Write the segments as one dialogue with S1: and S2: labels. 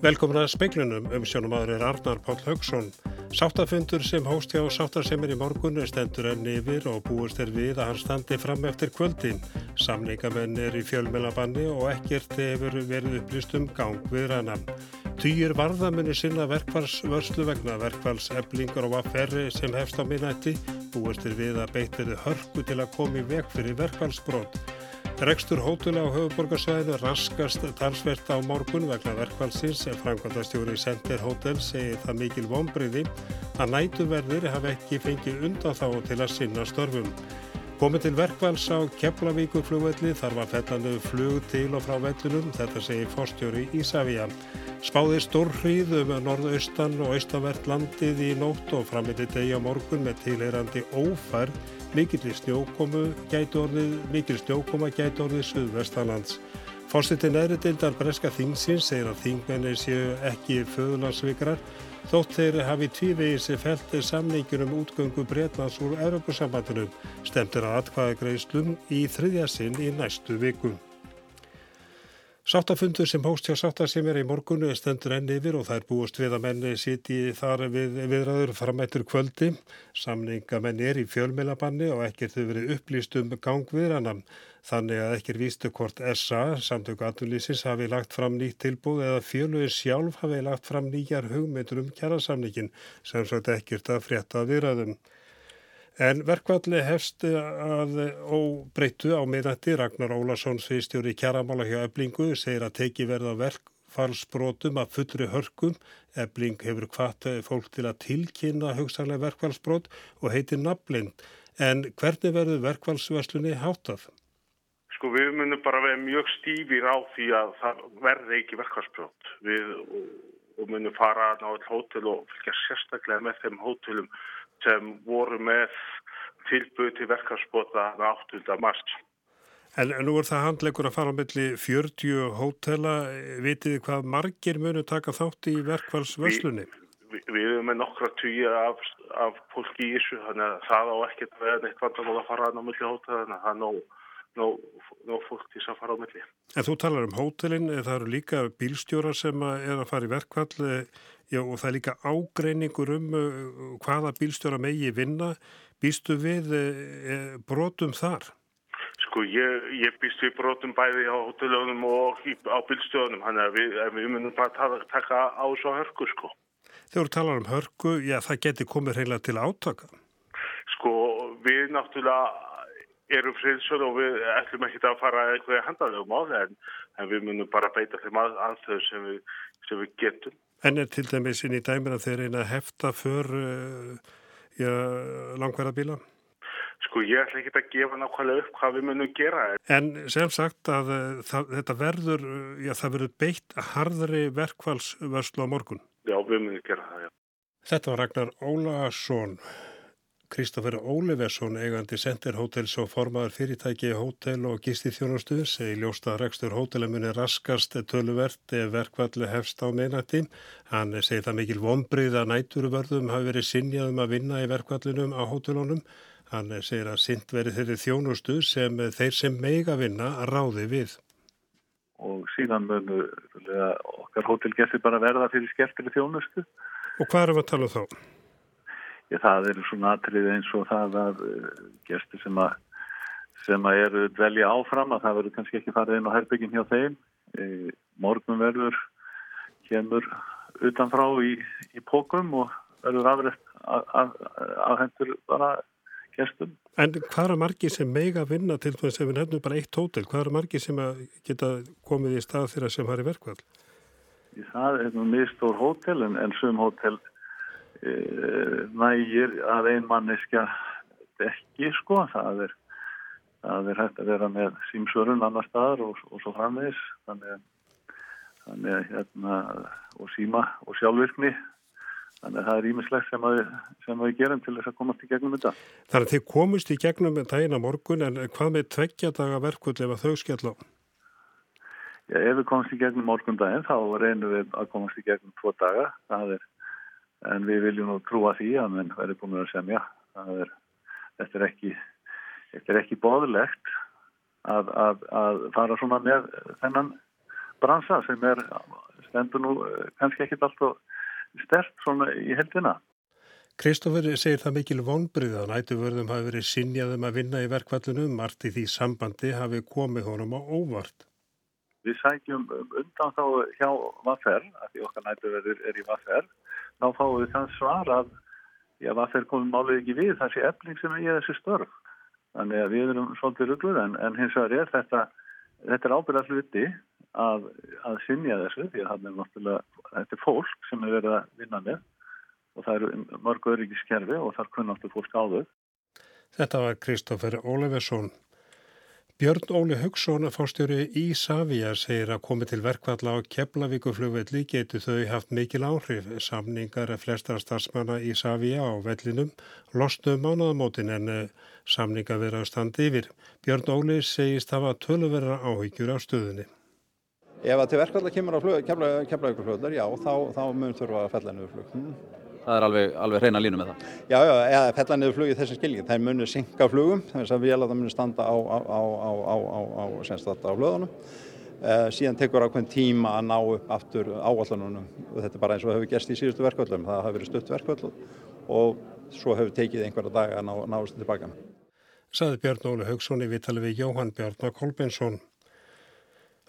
S1: Velkomin að speiklunum um sjónum aður er Arnar Páll Haugsson. Sáttafundur sem hóst hjá sáttarsemir í morgun stendur enn yfir og búist er við að hann standi fram eftir kvöldin. Samningamenn er í fjölmelabanni og ekkert hefur verið upplýst um gang við rannan. Týjir varðamunni sinna verkfallsvörslu vegna verkfallseflingar og aðferri sem hefst á minnætti búist er við að beitt verið hörku til að komi veg fyrir verkfallsbrót. Rekstur hótula á höfuborgarsvæðinu raskast talsvert á morgun vegna verkvælsins en framkvæmdastjóri Center Hotel segir það mikil vonbriði að nætuverðir hafa ekki fengið undan þá til að sinna störfum. Komið til verkvæls á Keflavíkuflugvelli þarf að fellandu flug til og frá vellunum, þetta segir fórstjóri Ísafíja. Spáði stórhrýð um norðaustan og austavert landið í nótt og frammiði degja morgun með tilheyrandi ófærð Mikil snjókomu gæti orðið, mikil snjókoma gæti orðið suðvestalands. Fórsettin neðri deildar Breska Þingsins segir að þingmennir séu ekki föðulansvikrar þótt þeir hafi tvívegið sér feltið samningur um útgöngu Breitlands úr Europasambandinu stemtur að atkvaða greiðslum í þriðja sinn í næstu vikum. Sáttafundur sem hóst hjá sáttasemjara í morgunu stendur enn yfir og það er búist við að menni siti þar við viðræður framættur kvöldi. Samningamenn er í fjölmilabanni og ekkert þau verið upplýst um gangviðrannan. Þannig að ekkert vístu hvort SA, samtöku aðunlýsins, hafi lagt fram nýtt tilbúð eða fjölugin sjálf hafi lagt fram nýjar hugmyndur um kjærasamningin sem svo ekkert að frétta viðræðum. En verkvalli hefst að óbreytu á miðnætti Ragnar Ólason sviðstjóri kjæramála hjá Eblingu segir að teki verða verkfallsbrótum að fullri hörkum. Ebling hefur kvart fólk til að tilkynna hugsanlega verkfallsbrót og heitir naflind. En hvernig verður verkfallsverslunni hátað?
S2: Sko við munum bara vera mjög stífir á því að það verði ekki verkfallsbrót. Við munum fara á hótel og fylgja sérstaklega með þeim hótelum sem voru með tilbúið til verkarspota 8. mars.
S1: En nú er það handlegur að fara á milli 40 hótela. Vitið þið hvað margir munu taka þátt í verkvælsvöslunni?
S2: Vi, við erum með nokkra tíu af, af fólki í þessu, þannig að það á ekkert að vera neitt vandamál að fara á milli hótela, þannig að það er nóg, nóg fólk til að fara á milli.
S1: En þú talar um hótelin, það eru líka bílstjórar sem er að fara í verkvall Já, og það er líka ágreiningur um uh, hvaða bílstjóra megi vinna. Býstu við brotum þar?
S2: Sko, ég, ég býst við brotum bæði á hotelunum og á bílstjóðunum. Þannig að við, við munum bara taka á svo hörku, sko.
S1: Þegar þú talar um hörku, já, það geti komið reyna til átaka.
S2: Sko, við náttúrulega erum friðsöld og við ætlum ekki að fara eitthvað handalegum á það en, en við munum bara beita þeim að, aðstöðu sem sem við getum.
S1: En er til dæmis inn í dæmina þeir eina hefta för uh, langverða bíla?
S2: Sko ég ætla ekki að gefa nákvæmlega upp hvað við munum gera.
S1: En sem sagt að uh, það, þetta verður, já það verður beitt harðri verkvælsvörslu á morgun.
S2: Já við munum gera það, já.
S1: Þetta var Ragnar Ólason. Kristófer Ólefesson, eigandi Center Hotels og formaður fyrirtæki hótel og gisti þjónastuður, segi ljósta rekstur hótelamunni raskast töluvert ef verkvalli hefst á meinati. Hann segi það mikil vonbrið að næturverðum hafi verið sinjaðum að vinna í verkvallinum á hótelunum. Hann segir að sint verið þeirri þjónustu sem þeir sem meiga vinna ráði við.
S3: Og síðan munu okkar hótelgesti bara verða fyrir skemmtileg þjónustu.
S1: Og hvað erum við að tala um þá?
S3: Ég, það eru svona atrið eins og það að uh, gestur sem að sem að eru velja áfram að það verður kannski ekki farið inn á herbyggin hjá þeim e, morgun verður kemur utanfrá í, í pókum og verður afrætt af hendur bara gestum.
S1: En hvað er margir sem meiga að vinna til þess að við nefnum bara eitt hótel? Hvað er margir sem geta komið í stað þeirra sem har í verkvall?
S3: Það er nú mjög hótel en, en sum hótel Eh, nægir að ein manneskja ekki sko. Það er, það er hægt að vera með símsörun annar staðar og, og svo framvegis. Þannig, þannig að hérna og síma og sjálfvirkni. Þannig að það er ímislegt sem, sem við gerum til þess að komast í gegnum þetta.
S1: Þannig að þið komist í gegnum þetta eina morgun en hvað með tveggja daga verkull ef þau skell á?
S3: Já, ef við komast í gegnum morgun daginn þá reynum við að komast í gegnum tvo daga. Það er en við viljum nú trúa því að menn verður búin að semja er, þetta er ekki þetta er ekki bóðlegt að, að, að fara svona með þennan bransa sem er stendur nú kannski ekkit alltaf stert svona í heldina.
S1: Kristófur segir það mikil vonbrið að nætuvörðum hafi verið sinjaðum að vinna í verkvallunum, margt í því sambandi hafi komið honum á óvart.
S3: Við sækjum undan þá hjá Vaffer, að því okkar nætuvörður er í Vaffer, þá fáum við það svar að já, Vaffer komum málið ekki við þessi efling sem er í þessi störf. Þannig að við erum svolítið ruggluð en, en hins vegar er þetta, þetta er ábyrðað hluti að, að sinja þessu því að er þetta er fólk sem er verið að vinna með og það eru mörg öryggiskerfi og þar kunnáttu fólk áður.
S1: Þetta var Kristófer Ólefesson. Björn Óli Hugson, fórstjóri í Savia, segir að komið til verkvalla á Keflavíkuflugvelli getur þau haft mikil áhrif. Samningar er flestra starfsmanna í Savia á vellinum, losnum mánaðamótin en eh, samningar vera standi yfir. Björn Óli segist hafa tölverra áhyggjur á stöðunni.
S4: Ef að til verkvalla kemur á keflaugurflugðar, já, þá, þá mun þurfa að fella niður flug. Hmm.
S5: Það er alveg, alveg reyna línu með það?
S4: Já, já, eða fella niður flug í þessum skilningi. Það munir synka flugum, þess að vél að það munir standa á, á, á, á flöðunum. Uh, síðan tekur ákveðin tíma að ná upp aftur áallanunum og þetta er bara eins og hefur gerst í síðustu verkvallum. Það hafi verið stutt verkvall og svo hefur tekið einhverja dag að ná, náðast tilbaka.
S1: Saði Björn Óli Haugsson í vitali við Jóhann Björn Kolbensson.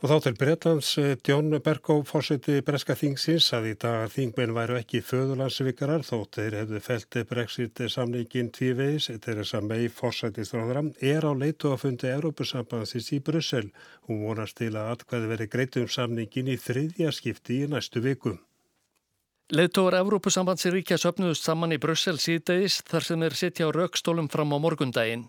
S1: Og þá til Breitlands, Djón eh, Bergó fórseti Breska Þingsins að í dag þingmenn væru ekki föðurlandsvikarar þótt þeir hefðu felt Brexit samningin tvívegis, þeir að mei fórsetistráðra, er á leitu að fundi Európusambansins í Brussel. Hún vonast til að atkvæði veri greitum samningin í þriðja skipti í næstu vikum.
S6: Leðtóður Evrópusambandsríkja söpnuðust saman í Brussel síðdegis þar sem þeir sitja á raukstólum fram á morgundaginn.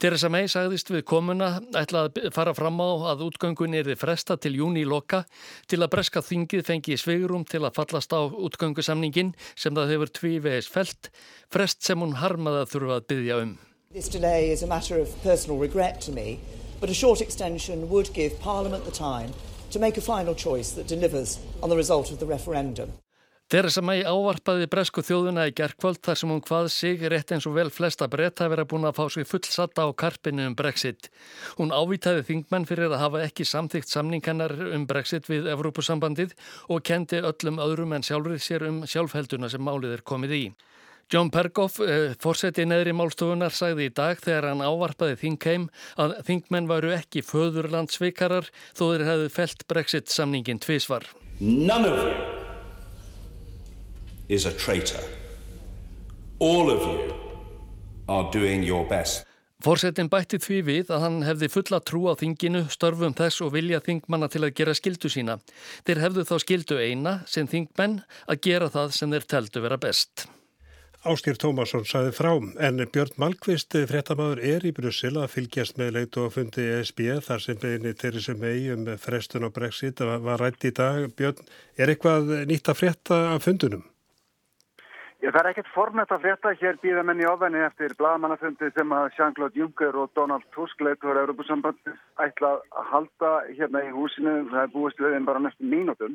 S6: Theresa May sagðist við komuna ætla að fara fram á að útgöngun er þið fresta til júni í loka til að breska þingið fengi í sveigurum til að fallast á útgöngusamningin sem það hefur tvívegis felt, frest sem hún harmaða þurfa að byggja um.
S7: This delay is a matter of personal regret to me, but a short extension would give Parliament the time to make a final choice that delivers on the result of the referendum.
S6: Theresa May ávarpaði bresku þjóðuna í gerkvöld þar sem hún hvað sig rétt eins og vel flesta breytt hafi verið búin að fá sig fullsatta á karpinu um Brexit. Hún ávitaði þingmenn fyrir að hafa ekki samþygt samningannar um Brexit við Evrópusambandið og kendi öllum öðrum en sjálfrið sér um sjálfhelduna sem málið er komið í. John Pergoff, eh, fórseti neðri málstofunar, sagði í dag þegar hann ávarpaði þingheim að þingmenn varu ekki föðurlandsvikarar þó þeir hefðu felt Brexit samningin tvísvar.
S8: None of you is a traitor. All of you are doing your best.
S6: Fórsetin bætti því við að hann hefði fulla trú á þinginu, störfum þess og vilja þingmanna til að gera skildu sína. Þeir hefðu þá skildu eina sem þingmenn að gera það sem þeir teldu vera best.
S1: Áskýr Tómasson saði frá, en Björn Malkvist, fréttamaður, er í Brussel að fylgjast með leitu og fundi ESB þar sem beginni Theresa May um frestun á Brexit var rætt í dag. Björn, er eitthvað nýtt að frétta af fundunum?
S9: Já, það er ekkert formett að frétta. Hér býða menn í ofenni eftir bladamannafundi sem að Jean-Claude Juncker og Donald Tusk leitur Europasambandi ætla að halda hérna í húsinu. Það er búist við þeim bara næstum mínútum.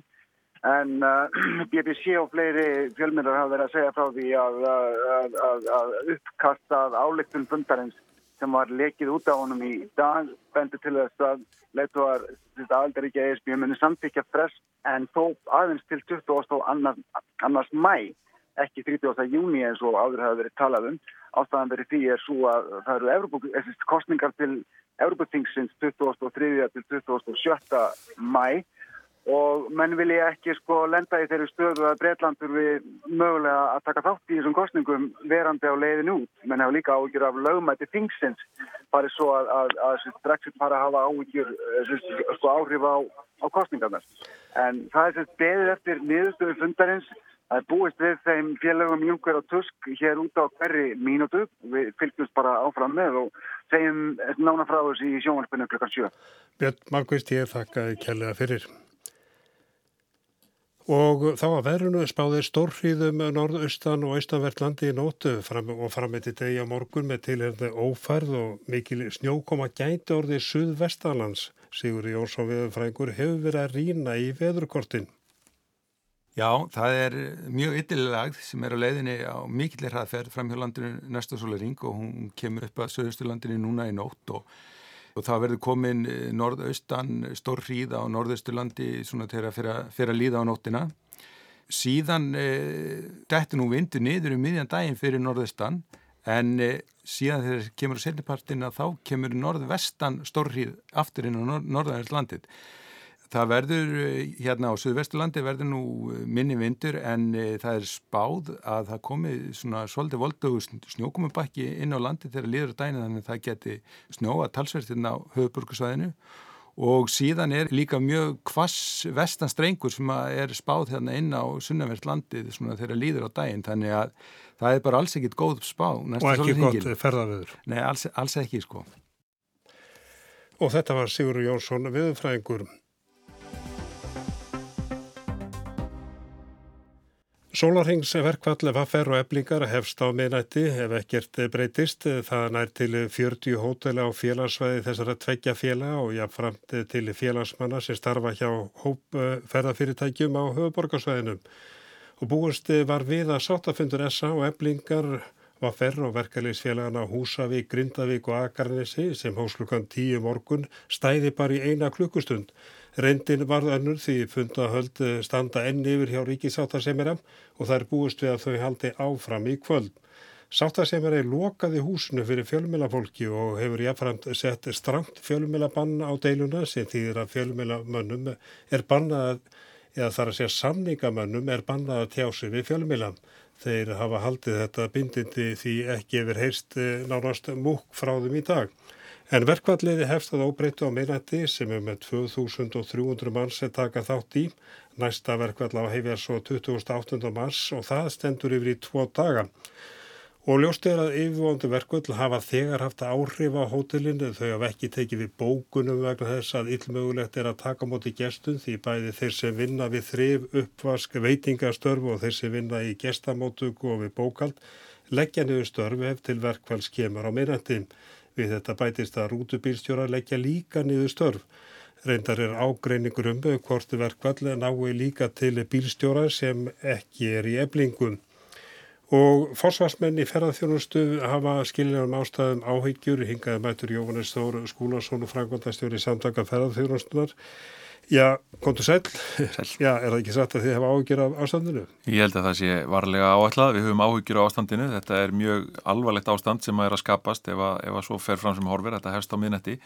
S9: En uh, BBC og fleiri fjölmyndar hafa verið að segja frá því að, að, að, að uppkastað áleiktun fundarins sem var lekið út á honum í dag bendi til þess að leituar aldrei ekki að ESB muni samtíkja frest en þó aðeins til 20. annars, annars mæ ekki 30. júni eins og áður hafa verið talað um. Ástæðan verið því er svo að það eru Evropu, kostningar til Evropatingsins 23. til 27. mæ og menn vilja ekki sko lenda í þeirri stöðu að Breitlandur við mögulega að taka þátt í þessum kostningum verandi á leiðin út. Menn hafa líka áhugjur af lögumæti Tingsins farið svo að, að, að Brexit fara að hafa áhugjur eh, sko, áhrif á, á kostningarnar. En það er sérst beðið eftir niðurstöðu fundarins Það er búist við þeim félagum Junker og Tusk hér út á hverri mínútu. Við fylgjumst bara áfram með og segjum nána frá þessi í sjónvarpinu klukkan 7.
S1: Björn Markvist, ég þakkaði kjærlega fyrir. Og þá að verðinu spáði stórfríðum norðaustan og austanvert landi í nótu fram og fram með til degi á morgun með tilherði ófærð og mikil snjókoma gæti orðið suðvestalands. Sigur Jónsson viðfrængur hefur verið að rína í veðurkortin.
S10: Já, það er mjög yttilagð sem er á leiðinni á mikillir hraðferð fram hjá landinu næsta sólaring og hún kemur upp að söðustu landinu núna í nótt og og það verður komin eh, norðaustan stór hríð á norðausturlandi svona til að fyrir að líða á nóttina. Síðan eh, dættu nú vindu niður um miðjan daginn fyrir norðaustan en eh, síðan þegar kemur á setnipartin að þá kemur norðvestan stórrið aftur inn á norðaðarslandið. Það verður eh, hérna á Suðvesturlandi verður nú eh, minni vindur en e, það er spáð að það komi svona svolítið voldu snjókumubakki inn á landi þegar líður á dæna þannig að það geti snjóa talsverðin á höfuburgusvæðinu og síðan er líka mjög kvass vestanstrengur sem er spáð hérna inn á Sunnavert-landið þegar líður á dægin þannig að það er bara alls ekkit góð spá
S1: og ekki gott ferðaröður
S10: Nei, alls, alls ekki sko.
S1: Og þetta var Sigur Jónsson viðfræðingur Sólarhengsverkvall vaffer og eblingar hefst á minnætti ef ekkert breytist. Það nær til 40 hótela á félagsvæði þessara tveggja félag og jáfnframt til félagsmanna sem starfa hjá hópferðafyrirtækjum á höfuborgarsvæðinum. Og búist var við að sáttafundur SA og eblingar vaffer og verkefliðsfélagana Húsavík, Grindavík og Akarnesi sem hóslukan 10 morgun stæði bara í eina klukkustund. Reyndin varð önnur því fundahöld standa enn yfir hjá ríkisáttasemjara og það er búist við að þau haldi áfram í kvöld. Sáttasemjara er lokaði húsinu fyrir fjölmjölafólki og hefur jáfnframt sett strangt fjölmjölabann á deiluna sem þýðir að fjölmjölamönnum er bannað, eða þar að segja samningamönnum er bannað að tjá sig við fjölmjölam. Þeir hafa haldið þetta bindindi því ekki hefur heyrst nánast múk frá þeim í dag. En verkvalliði hefst að óbreytu á minnætti sem er með 2300 manns að taka þátt í. Næsta verkvall á hefja svo 28. mars og það stendur yfir í tvo daga. Og ljóst er að yfirvondu verkvall hafa þegar haft áhrif á hótelinu þau hafa ekki tekið við bókunum vegna þess að illmögulegt er að taka móti gestum því bæði þeir sem vinna við þrif, uppvask, veitingastörfu og þeir sem vinna í gestamótugu og við bókald leggja niður störfu ef til verkvalls kemur á minnætti. Við þetta bætist að rútubílstjóra leggja líka niður störf. Reyndar er ágreiningur um hvort verkvall nái líka til bílstjóra sem ekki er í eblingum. Og forsvarsmenn í ferðarþjónustu hafa skiljaðum ástæðum áhyggjur, hingaði mætur Jóhannes Þór Skúlason og frangvandastjóri samtaka ferðarþjónustunar. Já, kontur sæl. sæl. Já, er það ekki satt að þið hefa áhyggjur af ástandinu?
S11: Ég held að það sé varlega áætlað. Við höfum áhyggjur á ástandinu. Þetta er mjög alvarlegt ástand sem að er að skapast ef að, ef að svo fer fram sem horfir. Þetta hefst á miðnetti.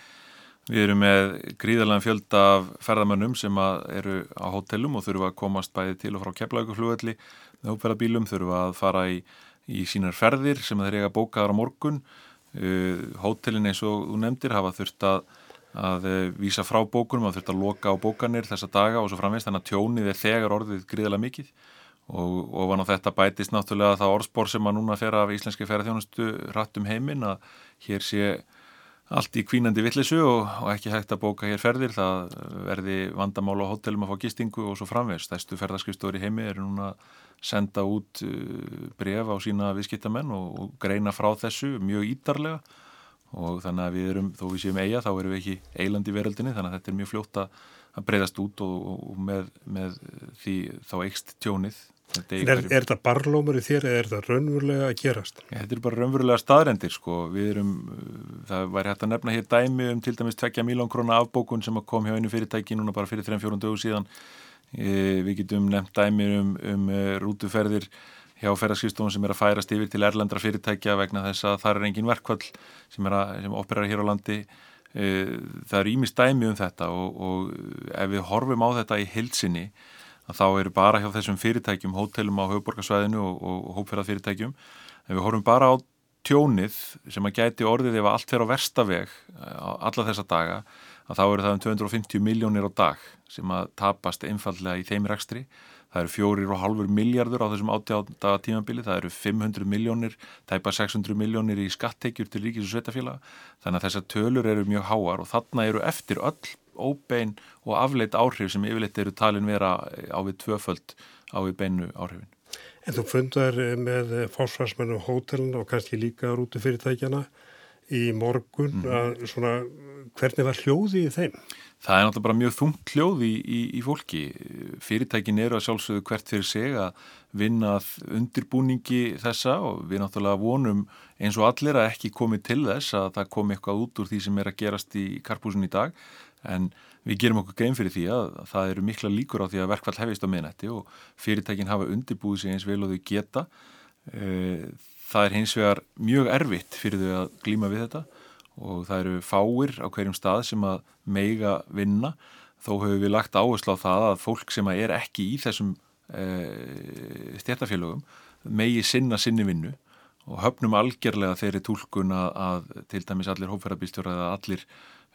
S11: Við erum með gríðarlega fjölda af ferðamönnum sem eru á hótelum og þurfa að komast bæði til og frá keflauguflugvelli með hópferðabílum, þurfa að fara í, í sínar ferðir sem þeir eiga bókaðar á morgun. Uh, hótelin eins og þú nefndir hafa þurft að að eh, vísa frá bókunum, að þurft að loka á bókanir þessa daga og svo framvegst, þannig að tjónið er þegar orðið gríðilega mikið og, og van á þetta bætist náttúrulega það orðspor sem að núna fer af íslenski ferðarþjónustu hrattum heiminn að hér sé allt í kvínandi vittlisu og, og ekki hægt að bóka hér ferðir, það verði vandamál á hótelum að fá gistingu og svo framvegst. Þæstu ferðarskristóri heimi eru núna senda út eh, bref á sína viðskiptamenn og, og greina frá þessu mjög ítarlega. Og þannig að við erum, þó við séum eiga þá erum við ekki eiland í veröldinni þannig að þetta er mjög fljótt að breyðast út og, og með, með því þá eikst tjónið
S1: Er, er þetta barlómur í þér eða er þetta raunverulega að gerast?
S11: Ja, þetta er bara raunverulega staðrendir sko, við erum, það væri hægt að nefna hér dæmi um til dæmis 2 miljón krónar afbókun sem kom hjá einu fyrirtæki núna bara fyrir 3-4 dögu síðan e, við getum nefnt dæmi um, um rútuferðir hjá ferðarskipstofun sem er að færast yfir til erlendra fyrirtækja vegna þess að það er engin verkvall sem, sem operar hér á landi. E, það eru ímist dæmi um þetta og, og ef við horfum á þetta í hilsinni þá eru bara hjá þessum fyrirtækjum, hótelum á höfuborgarsvæðinu og, og hópferðarfyrirtækjum, ef við horfum bara á tjónið sem að gæti orðið ef allt fer á verstaveg alla þessa daga, að þá eru það um 250 miljónir á dag sem að tapast einfallega í þeim rekstri. Það eru fjórir og halfur miljardur á þessum átjáta tímabili, það eru 500 miljónir, tæpa 600 miljónir í skatteikjur til ríkis og sveitafélaga þannig að þessar tölur eru mjög háar og þarna eru eftir öll óbein og afleitt áhrif sem yfirleitt eru talin vera á við tvöföld á við beinu áhrifin.
S1: En þú fundar með fórsvarsmennu hótelin og kannski líka rútufyrirtækjana í morgun mm. að svona hvernig var hljóði í þeim?
S11: Það er náttúrulega mjög þungt hljóði í, í, í fólki. Fyrirtækin eru að sjálfsögðu hvert fyrir seg að vinna undirbúningi þessa og við náttúrulega vonum eins og allir að ekki komi til þess að það komi eitthvað út úr því sem er að gerast í karpúsin í dag en við gerum okkur geim fyrir því að það eru mikla líkur á því að verkvall hefist á minnætti og fyrirtækin hafa undirbúið sig eins vel og þau geta. Eh, það er hins vegar mjög erfitt fyrir þau að glíma við þetta og það eru fáir á hverjum stað sem að meiga vinna. Þó hefur við lagt áherslu á það að fólk sem er ekki í þessum e, stjættafélögum megi sinna sinni vinnu og höfnum algjörlega þeirri tólkun að, að til dæmis allir hófverðarbílstjóra eða allir,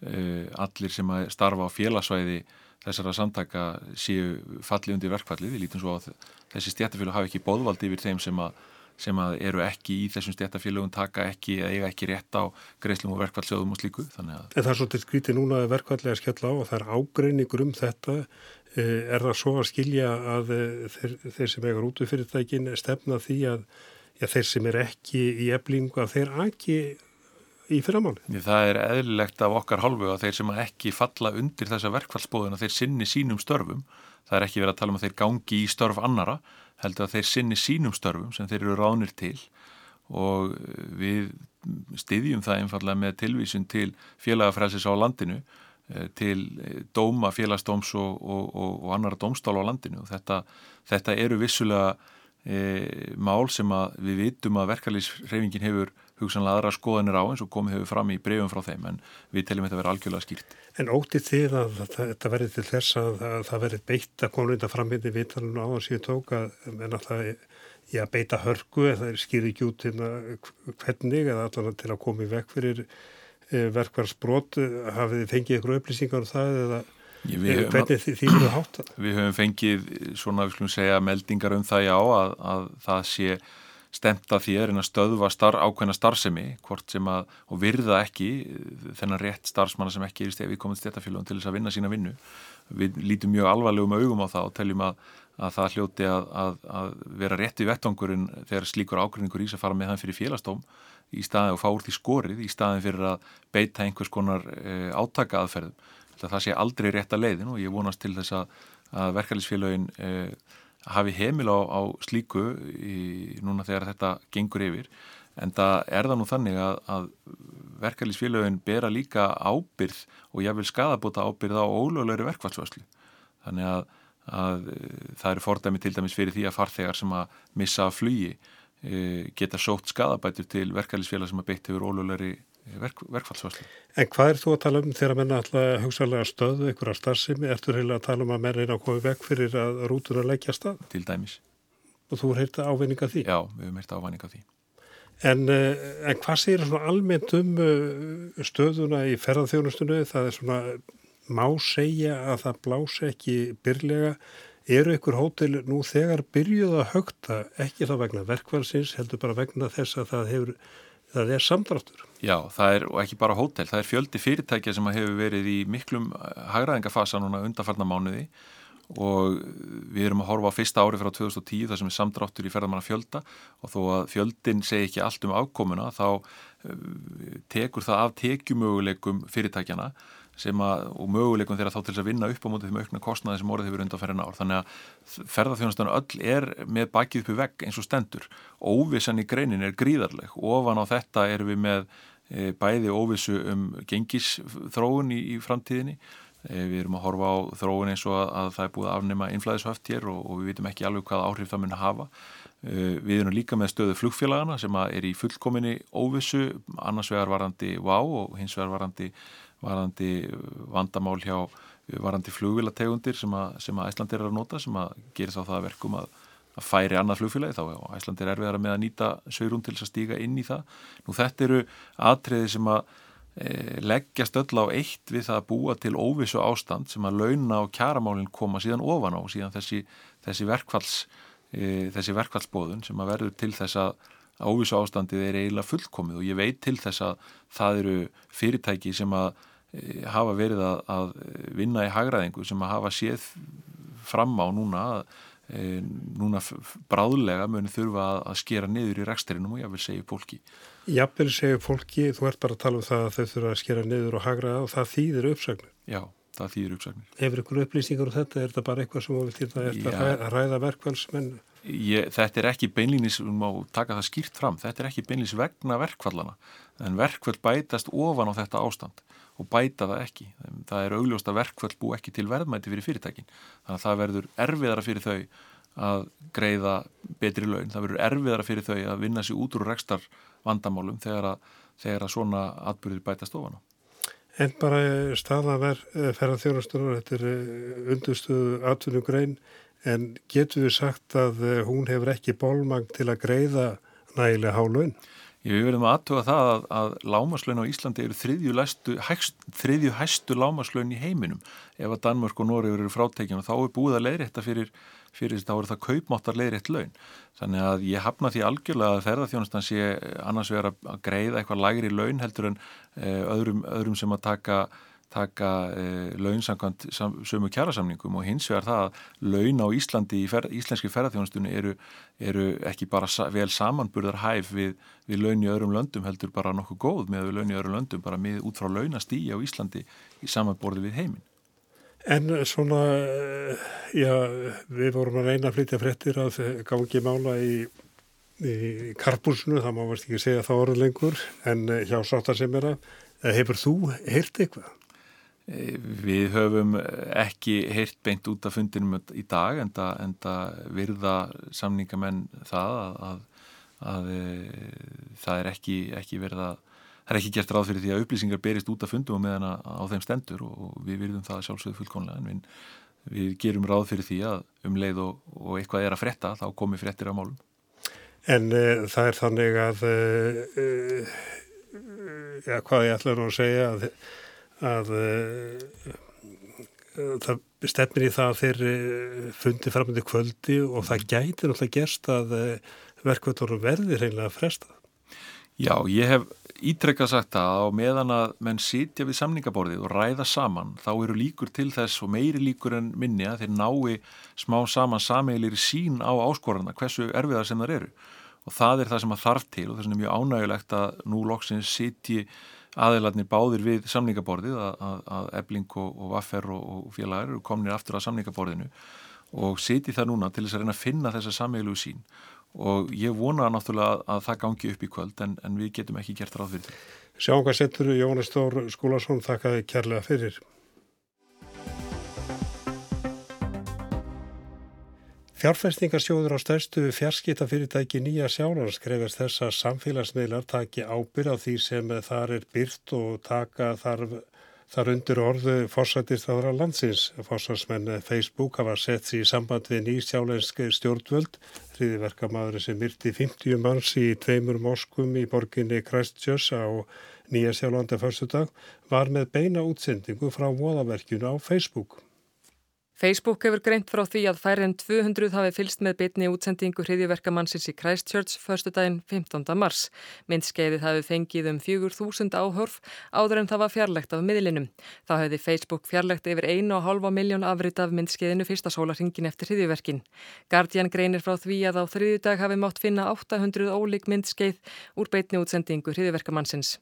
S11: e, allir sem að starfa á félagsvæði þessara samtaka séu falli undir verkfallið, við lítum svo að þessi stjættafélög hafi ekki bóðvaldi yfir þeim sem að sem eru ekki í þessum stjættafélögum taka ekki eða eiga ekki rétt á greiðslum og verkvallsjóðum og slíku.
S1: En það er svolítið skvítið núna að verkvallega skella á og það er ágreiningur um þetta. Eh, er það svo að skilja að eh, þeir, þeir sem eiga út úr fyrirtækin stefna því að já, þeir sem er ekki í eblingu að þeir ekki í fyrramáli?
S11: Það er eðlilegt af okkar hálfu að þeir sem ekki falla undir þessa verkvallsbóðuna þeir sinni sínum störfum. Það er ekki verið að tala um að þeir gangi í störf annara heldur að þeir sinni sínum störfum sem þeir eru ránir til og við styðjum það einfallega með tilvísun til félagafrælsis á landinu eh, til dóma félagsdóms og, og, og, og annara dómstál á landinu og þetta, þetta eru vissulega e, mál sem við vitum að verkalýsreifingin hefur hugsanlega aðra skoðanir á eins og komið hefur fram í breyfum frá þeim en við teljum þetta að vera algjörlega skýrt.
S1: En ótið þið að þetta verði til þess að, að það verði beitt að konur þetta frambyndi vitalun á að síðu tók að, að það að beita hörku eða það skýri ekki út hérna hvernig eða allan til að koma í vekk fyrir e, verkvarsbrot hafið þið fengið ykkur upplýsingar um það eða Ég, við, hátta?
S11: Við höfum fengið svona, við skulum segja, meldingar um það já að, að það sé stemta að reyna að stöðva star, ákveðna starfsemi að, og virða ekki þennan rétt starfsmanna sem ekki er í stefi komið stéttafélagum til þess að vinna sína vinnu. Við lítum mjög alvarlegum augum á það og teljum að, að það hljóti að, að vera rétt í vettangurinn þegar slíkur ákveðningur ís að fara með hann fyrir félagstóm í staði og fá úr því skorið í staðin fyrir að beita einhvers konar e, átaka aðferðum það sé aldrei rétt að leiðin og ég vonast til þess að verkefælisfélagin e, hafi heimil á, á slíku í, núna þegar þetta gengur yfir en það er það nú þannig að, að verkefliðsfélagin bera líka ábyrð og ég vil skadabota ábyrð á ólöglegri verkfallsvöslu þannig að, að það eru fordæmi til dæmis fyrir því að farþegar sem að missa að flugi e, geta sótt skadabætur til verkefliðsfélag sem að beitt hefur ólöglegri verk, verkfallsvöslu.
S1: En hvað er þú að tala um þegar menna alltaf hugsalega stöðu á starfsemi? Ertu reyna að tala um að menna er að koma vekk fyrir að rútuna leggja stað?
S11: Til dæmis.
S1: Og þú er heyrta ávinninga því?
S11: Já, við hefum heyrta ávinninga því.
S1: En, eh, en hvað segir svona almennt um eh, stöðuna í ferðarþjónustunni? Það er svona, má segja að það blási ekki byrlega. Eru ykkur hótel nú þegar byrjuð að högta, ekki þá vegna verkvælsins, heldur bara vegna þess að það hefur það er samdráttur.
S11: Já, það er, ekki bara hótel, það er fjöldi fyrirtækja sem hefur verið í miklum eh, hagraðingafasa núna undarfarna mánuði og við erum að horfa á fyrsta ári frá 2010 þar sem er samdráttur í ferðamanna fjölda og þó að fjöldin segi ekki allt um afkomuna þá eh, tekur það af tekjumöguleikum fyrirtækjana að, og möguleikum þeirra þá til þess að vinna upp á mótið þeim aukna kostnaði sem orðið hefur undan ferðin ár. Þannig að ferðarþjónastan öll er með bakið uppi vegg eins og stendur. Óvissan í greinin er gríðarleg. Ofan á þetta erum við með e, bæði óvissu um gengisþróun í, í framtíðinni. E, við erum að horfa á þróun eins og að, að það er búið að afnema innflæðishöft hér og, og við vitum ekki alveg hvaða áhrif það mun að hafa. E, við erum líka með stöðu flugfélagana sem er í fullkominni óvissu, annars vegar varandi VÁ og hins vegar varandi varandi vandamál hjá varandi flugvilategundir sem að, að Æslandir er að nota sem að gerir þá það verkum að, að færi annað flugfélagi þá og Æslandir er erfiðara með að nýta sögrún til þess að stíga inn í það. Nú þetta eru atriði sem að e, leggjast öll á eitt við það að búa til óvissu ástand sem að launa og kjaramálinn koma síðan ofan á síðan þessi, þessi verkfalls e, þessi verkfallsbóðun sem að verður til þess að óvissu ástandið er eiginlega fullkomið og ég veit til þess að það eru fyrirtæki sem að hafa verið að, að vinna í hagraðingu sem að hafa séð fram á núna að e, núna bráðlega muni þurfa að, að skera niður í reksturinnum og ég vil segja fólki.
S1: Jafnvel segja fólki, þú ert bara að tala um það að þau þurfa að skera niður og hagra og það þýðir uppsagnir.
S11: Já, það þýðir uppsagnir.
S1: Hefur ykkur upplýsingar um þetta? Er þetta bara eitthvað sem þú vilt að ræða verkvælsmenn?
S11: Ég, þetta er ekki beinlýnis, við má taka það skýrt fram, þetta er ekki beinlýnis vegna verkvallana, en verkvall bætast ofan á þetta ástand og bæta það ekki. Það er augljóst að verkvall bú ekki til verðmæti fyrir fyrirtækin, þannig að það verður erfiðara fyrir þau að greiða betri laun, það verður erfiðara fyrir þau að vinna sér út úr rekstar vandamálum þegar að, þegar að svona atbyrðir bætast ofan á.
S1: En bara staðaverð ferðar þjónastunum, þetta er eh, undustuðu atvinnugrein en getur við sagt að eh, hún hefur ekki bólmang til að greiða nægilega há laun?
S11: Ég verðum að aðtuga það að, að lámaslaun á Íslandi eru þriðju, læstu, hægst, þriðju hæstu lámaslaun í heiminum. Ef að Danmörk og Nóri eru frátekjum þá er búið að leiðrætta fyrir, fyrir þess að þá eru það kaupmáttar leiðrætt laun. Þannig að ég hafna því algjörlega að ferðarþjónustan sé annars vera að greiða eitthvað lægri laun heldur en eh, öðrum, öðrum sem að taka taka e, launsankant sömu kjærasamningum og hins vegar það að laun á Íslandi í fer, íslenski ferðarþjónastunni eru, eru ekki bara sa, vel samanburðar hæf við, við laun í öðrum löndum heldur bara nokkuð góð með laun í öðrum löndum bara með út frá launastí á Íslandi í samanborði við heiminn.
S1: En svona, já, við vorum að reyna að flytja frettir að gangi mála í, í karpúsinu, það má verðst ekki segja það orð lengur, en hjá sáttar sem er að, hefur þú heyrt eitthvað?
S11: Við höfum ekki heyrt beint út af fundinum í dag en það virða samningamenn það að, að, að e, það er ekki, ekki verið að það er ekki gert ráð fyrir því að upplýsingar berist út af fundum og meðan á þeim stendur og við virðum það sjálfsögðu fullkonlega en við, við gerum ráð fyrir því að um leið og, og eitthvað er að fretta þá komi frettir á málum.
S1: En e, það er þannig að e, ja, hvað ég ætlar að segja að að uh, það stefnir í það að þeir uh, fundi framöndi kvöldi og það gæti náttúrulega gerst að verkvöldurum verði reynilega frestað.
S11: Já, ég hef ítrekkað sagt það á meðan að menn sitja við samningaborðið og ræða saman þá eru líkur til þess og meiri líkur en minni að þeir nái smá saman sameilir sín á áskorana hversu erfiðar sem það eru og það er það sem að þarf til og þess að er mjög ánægulegt að nú loksins sitji aðeiladnir báðir við samningaborðið að, að, Ebling og, og Vaffer og, og félagar eru kominir aftur að samningaborðinu og siti það núna til þess að reyna að finna þessa samveilu sín og ég vona náttúrulega að, að það gangi upp í kvöld en, en við getum ekki gert ráð fyrir því.
S1: Sjáum hvað setur Jónas Stór Skúlason þakkaði kærlega fyrir. Fjárfestingarsjóður á stærstu fjarskitafyrirtæki Nýja Sjálfans krefast þess að samfélagsmiðlar taki ábyrð á því sem þar er byrt og taka þar, þar undir orðu fórsættistáðra landsins. Fórsætsmenn Facebook hafa sett sér í samband við Nýja Sjálfansk stjórnvöld, hriðiverkamaður sem myrti 50 manns í tveimur moskum í borginni Christchurch á Nýja Sjálfanda fyrstu dag, var með beina útsendingu frá voðaverkjunu á Facebook.
S12: Facebook hefur greint frá því að færri en 200 hafi fylst með bitni útsendingu hriðjuverkamannsins í Christchurch förstu daginn 15. mars. Myndskeiðið hafi fengið um 4.000 áhörf áður en það var fjarlægt af miðlinum. Þá hefði Facebook fjarlægt yfir 1,5 miljón afrit af myndskeiðinu fyrsta sólarhingin eftir hriðjuverkin. Guardian greinir frá því að á þriðju dag hafi mátt finna 800 ólík myndskeið úr bitni útsendingu hriðjuverkamannsins.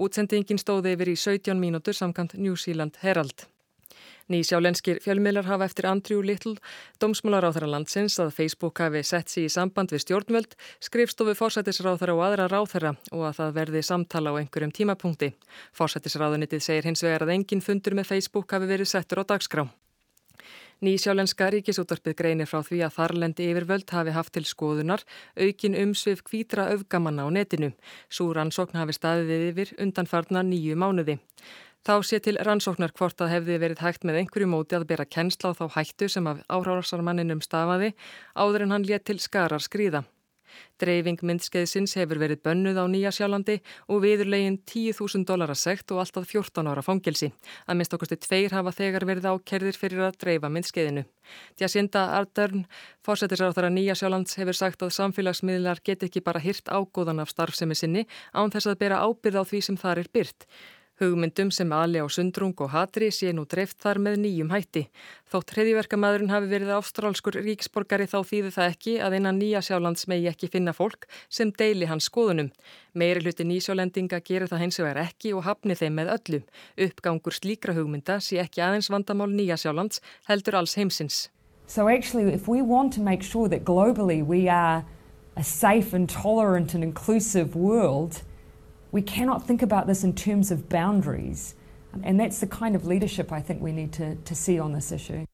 S12: Útsendingin stóði yfir í 17 mínútur samkant New Zealand Herald. Nýsjálenskir fjölmiðlar hafa eftir Andrew Little, domsmálaráþara landsins, að Facebook hafi sett sér í samband við stjórnvöld, skrifstofu fórsættisráþara og aðra ráþara og að það verði samtala á einhverjum tímapunkti. Fórsættisráðunitið segir hins vegar að engin fundur með Facebook hafi verið settur á dagskrá. Nýsjálenska ríkisúttarpið greinir frá því að þarlendi yfirvöld hafi haft til skoðunar aukin umsvið kvítra öfgamanna á netinu. Súrannsókn hafi staðið yfir undanfarnar nýju mánuði. Þá sé til rannsóknar hvort að hefði verið hægt með einhverju móti að bera kennsla á þá hættu sem af áhrárasarmanninum stafaði áður en hann létt til skarar skrýða. Dreifing myndskeiðsins hefur verið bönnuð á Nýja sjálandi og viðurlegin 10.000 dólar að segt og alltaf 14 ára fangelsi. Að minnst okkustu tveir hafa þegar verið ákerðir fyrir að dreifa myndskeiðinu. Tjasinda Ardern, fórsetisráþara Nýja sjálands, hefur sagt að samfélagsmiðlar get ekki bara hirt ágóðan af starfsemi sinni án þess að bera ábyrð á því sem þar er byrt. Hugmyndum sem ali á sundrung og hatri sé nú dreift þar með nýjum hætti. Þótt hriðiverkamæðurinn hafi verið ástrálskur ríksborgari þá þýði það ekki að einan nýja sjálands megi ekki finna fólk sem deili hans skoðunum. Meiri hluti nýsjálendinga gerir það hins vegar ekki og hafni þeim með öllu. Uppgangur slíkra hugmynda sé ekki aðeins vandamál nýja sjálands heldur alls heimsins.
S13: So actually if we want to make sure that globally we are a safe and tolerant and inclusive world, we cannot think about this in terms of boundaries. And that's the kind of leadership I think we need to, to see on this issue.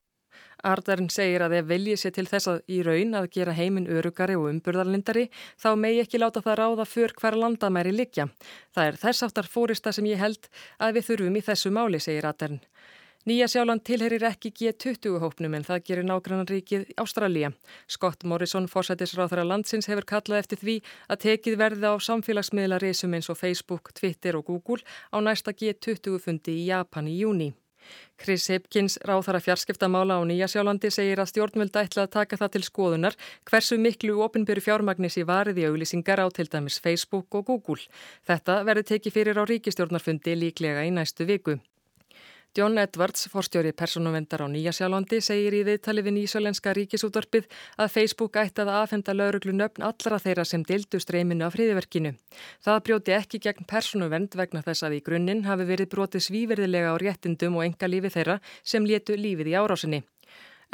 S12: Ardarinn segir að ef viljið sé til þess að í raun að gera heiminn örugari og umburðarlindari þá megi ekki láta það ráða för hver landamæri likja. Það er þess áttar fórista sem ég held að við þurfum í þessu máli, segir Ardarinn. Nýja sjáland tilherir ekki G20 hópnum en það gerir nágrannanríkið Ástralja. Scott Morrison, fórsættisráþara landsins, hefur kallað eftir því að tekið verði á samfélagsmiðla reysum eins og Facebook, Twitter og Google á næsta G20 fundi í Japan í júni. Chris Hipkins, ráþara fjarskiptamála á Nýja sjálandi, segir að stjórnvöld ætla að taka það til skoðunar hversu miklu ofinbyrju fjármagnis í variði auðlýsingar á til dæmis Facebook og Google. Þetta verði tekið fyrir á ríkistjórnarfundi líklega í næstu viku. John Edwards, forstjóri personuvendar á Nýjasjálandi, segir í viðtali við nýsjálenska ríkisútvarpið að Facebook ætti að aðfenda lauruglu nöfn allra þeirra sem dildu streyminu af friðiverkinu. Það brjóti ekki gegn personuvend vegna þess að í grunninn hafi verið brotið svíverðilega á réttindum og enga lífi þeirra sem létu lífið í árásinni.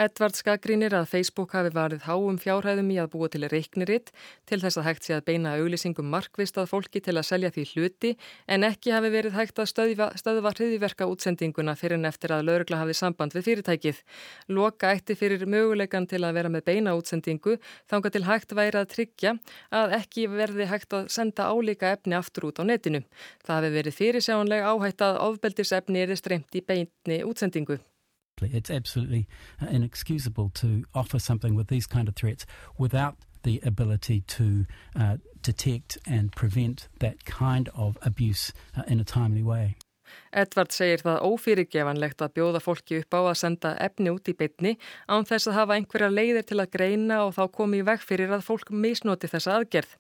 S12: Edvard skakrinir að Facebook hafi varið háum fjárhæðum í að búa til reikniritt til þess að hægt sé að beina auglýsingum markvist að fólki til að selja því hluti en ekki hafi verið hægt að stöðva, hriðiverka útsendinguna fyrir en eftir að laurugla hafi samband við fyrirtækið. Loka eitti fyrir möguleikan til að vera með beina útsendingu þánga til hægt væri að tryggja að ekki verði hægt að senda álíka efni aftur út á netinu. Það hafi verið fyrirsjánlega áhætt að ofbeldisefni er
S14: It's absolutely inexcusable to offer something with these kind of threats without the ability to uh, detect and prevent that kind of abuse uh, in a timely way.
S12: Edvard segir það ófyrirgevanlegt að bjóða fólki upp á að senda efni út í bytni án þess að hafa einhverja leiðir til að greina og þá komi í veg fyrir að fólk misnoti þessa aðgerð.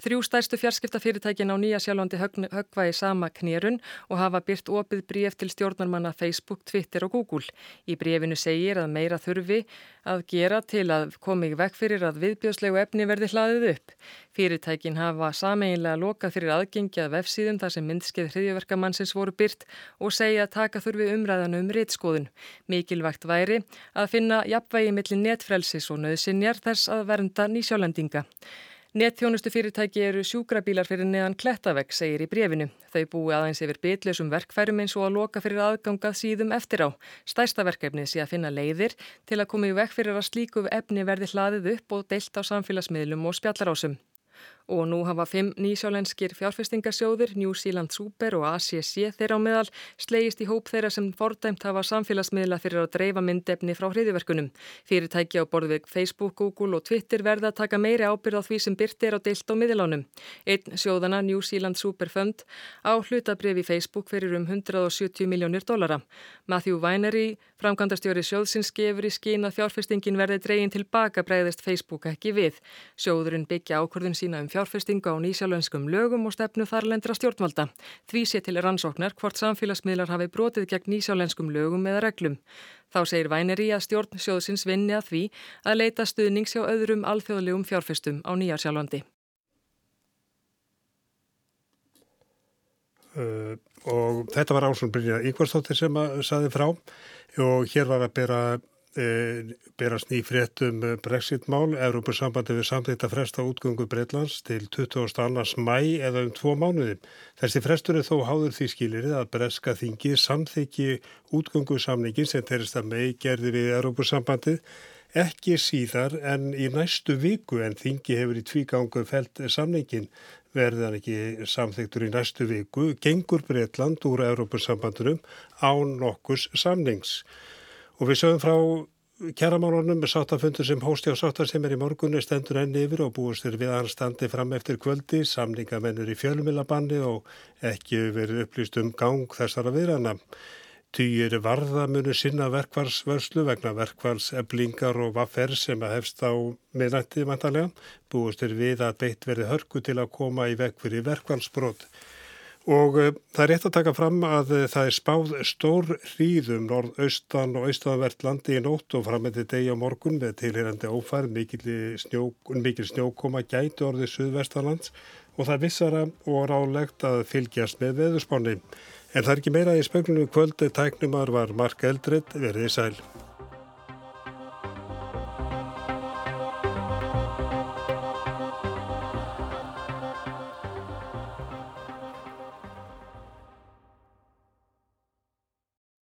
S12: Þrjú stærstu fjarskiptafyrirtækin á Nýja sjálfandi högva í sama knérun og hafa byrt opið bríf til stjórnarmanna Facebook, Twitter og Google. Í brífinu segir að meira þurfi að gera til að komi í veg fyrir að viðbjóðslegu efni verði hlaðið upp. Fyrirtækin hafa sameinlega lokað fyrir aðgengi að vefsíðum þar sem myndskeið hriðjöverkamannsins voru byrt og segja að taka þurfi umræðan um réttskoðun. Mikilvægt væri að finna jafnvægi millir netfrelsis og nöðsinjar þess að vernda nýsjálendinga. Netþjónustu fyrirtæki eru sjúkrabílar fyrir neðan klettavegg, segir í brefinu. Þau búi aðeins yfir bitleusum verkfærum eins og að loka fyrir aðgangað síðum eftir á. Stærsta verkefnið sé að finna leiðir til að koma í vekk fyrir að slíku efni verði hlaðið upp og deilt á samfélagsmiðlum og spjallarásum. Og nú hafa fimm nýsjálenskir fjárfestingasjóðir, New Zealand Super og ACC þeirra á meðal, slegist í hóp þeirra sem fordæmt hafa samfélagsmiðla fyrir að dreifa myndefni frá hriðiverkunum. Fyrirtæki á borðvig Facebook, Google og Twitter verða að taka meiri ábyrð á því sem byrtir á deilt á miðlánum. Einn sjóðana, New Zealand Super Fund, á hlutabrif í Facebook fyrir um 170 miljónir dollara. Matthew Winery, framkvæmdastjóri sjóðsins, gefur í skín að fjárfestingin verði dregin tilbaka bregðist Facebook ekki við. Sjóðurinn byggja ákvörðun sína um fjárfestinga á nýsjálfenskum lögum og stefnu þarlendra stjórnvalda. Því sé til rannsóknar hvort samfélagsmiðlar hafi brotið gegn nýsjálfenskum lögum eða reglum. Þá segir Væneri að stjórn sjóðsins vinni að því að leita stuðnings hjá öðrum alþjóðlegum fjárfestum á nýjarsjálfandi.
S1: Uh, og þetta var Ásson Brynja Ígvarstóttir sem að saði frá og hér var að bera berast ný fréttum Brexit-mál. Európusambandi við samþýtt að fresta útgöngu Breitlands til 22. mæ eða um tvo mánuði. Þessi frestur er þó háður því skilirið að breska þingi samþykji útgöngu samningin sem terist að mei gerði við Európusambandið ekki síðar en í næstu viku en þingi hefur í tvígangu felt samningin verðan ekki samþyktur í næstu viku, gengur Breitland úr Európusambandunum á nokkus samnings. Og við sögum frá kjæramálunum sáttafundur sem hósti á sáttar sem er í morgunni stendur enn yfir og búist er við að hann standi fram eftir kvöldi, samningamennur í fjölmilabanni og ekki verið upplýst um gang þessara viðrana. Týjir varðamunu sinna verkvarsvörslu vegna verkvarseblingar og vaffer sem að hefst á miðnætti vantarlega. Búist er við að beitt verið hörku til að koma í vekk fyrir verkvarsbrot. Og uh, það er rétt að taka fram að uh, það er spáð stór hríðum norðaustan og austanvert landi í nótt og frammendi degi á morgun með tilherandi ófærð, mikil, snjó, mikil snjókoma gæti orðið suðvestanlands og það er vissara og rálegt að fylgjast með veðurspáni. En það er ekki meira í speklunum kvöldu tæknumar var Mark Eldred verið í sæl.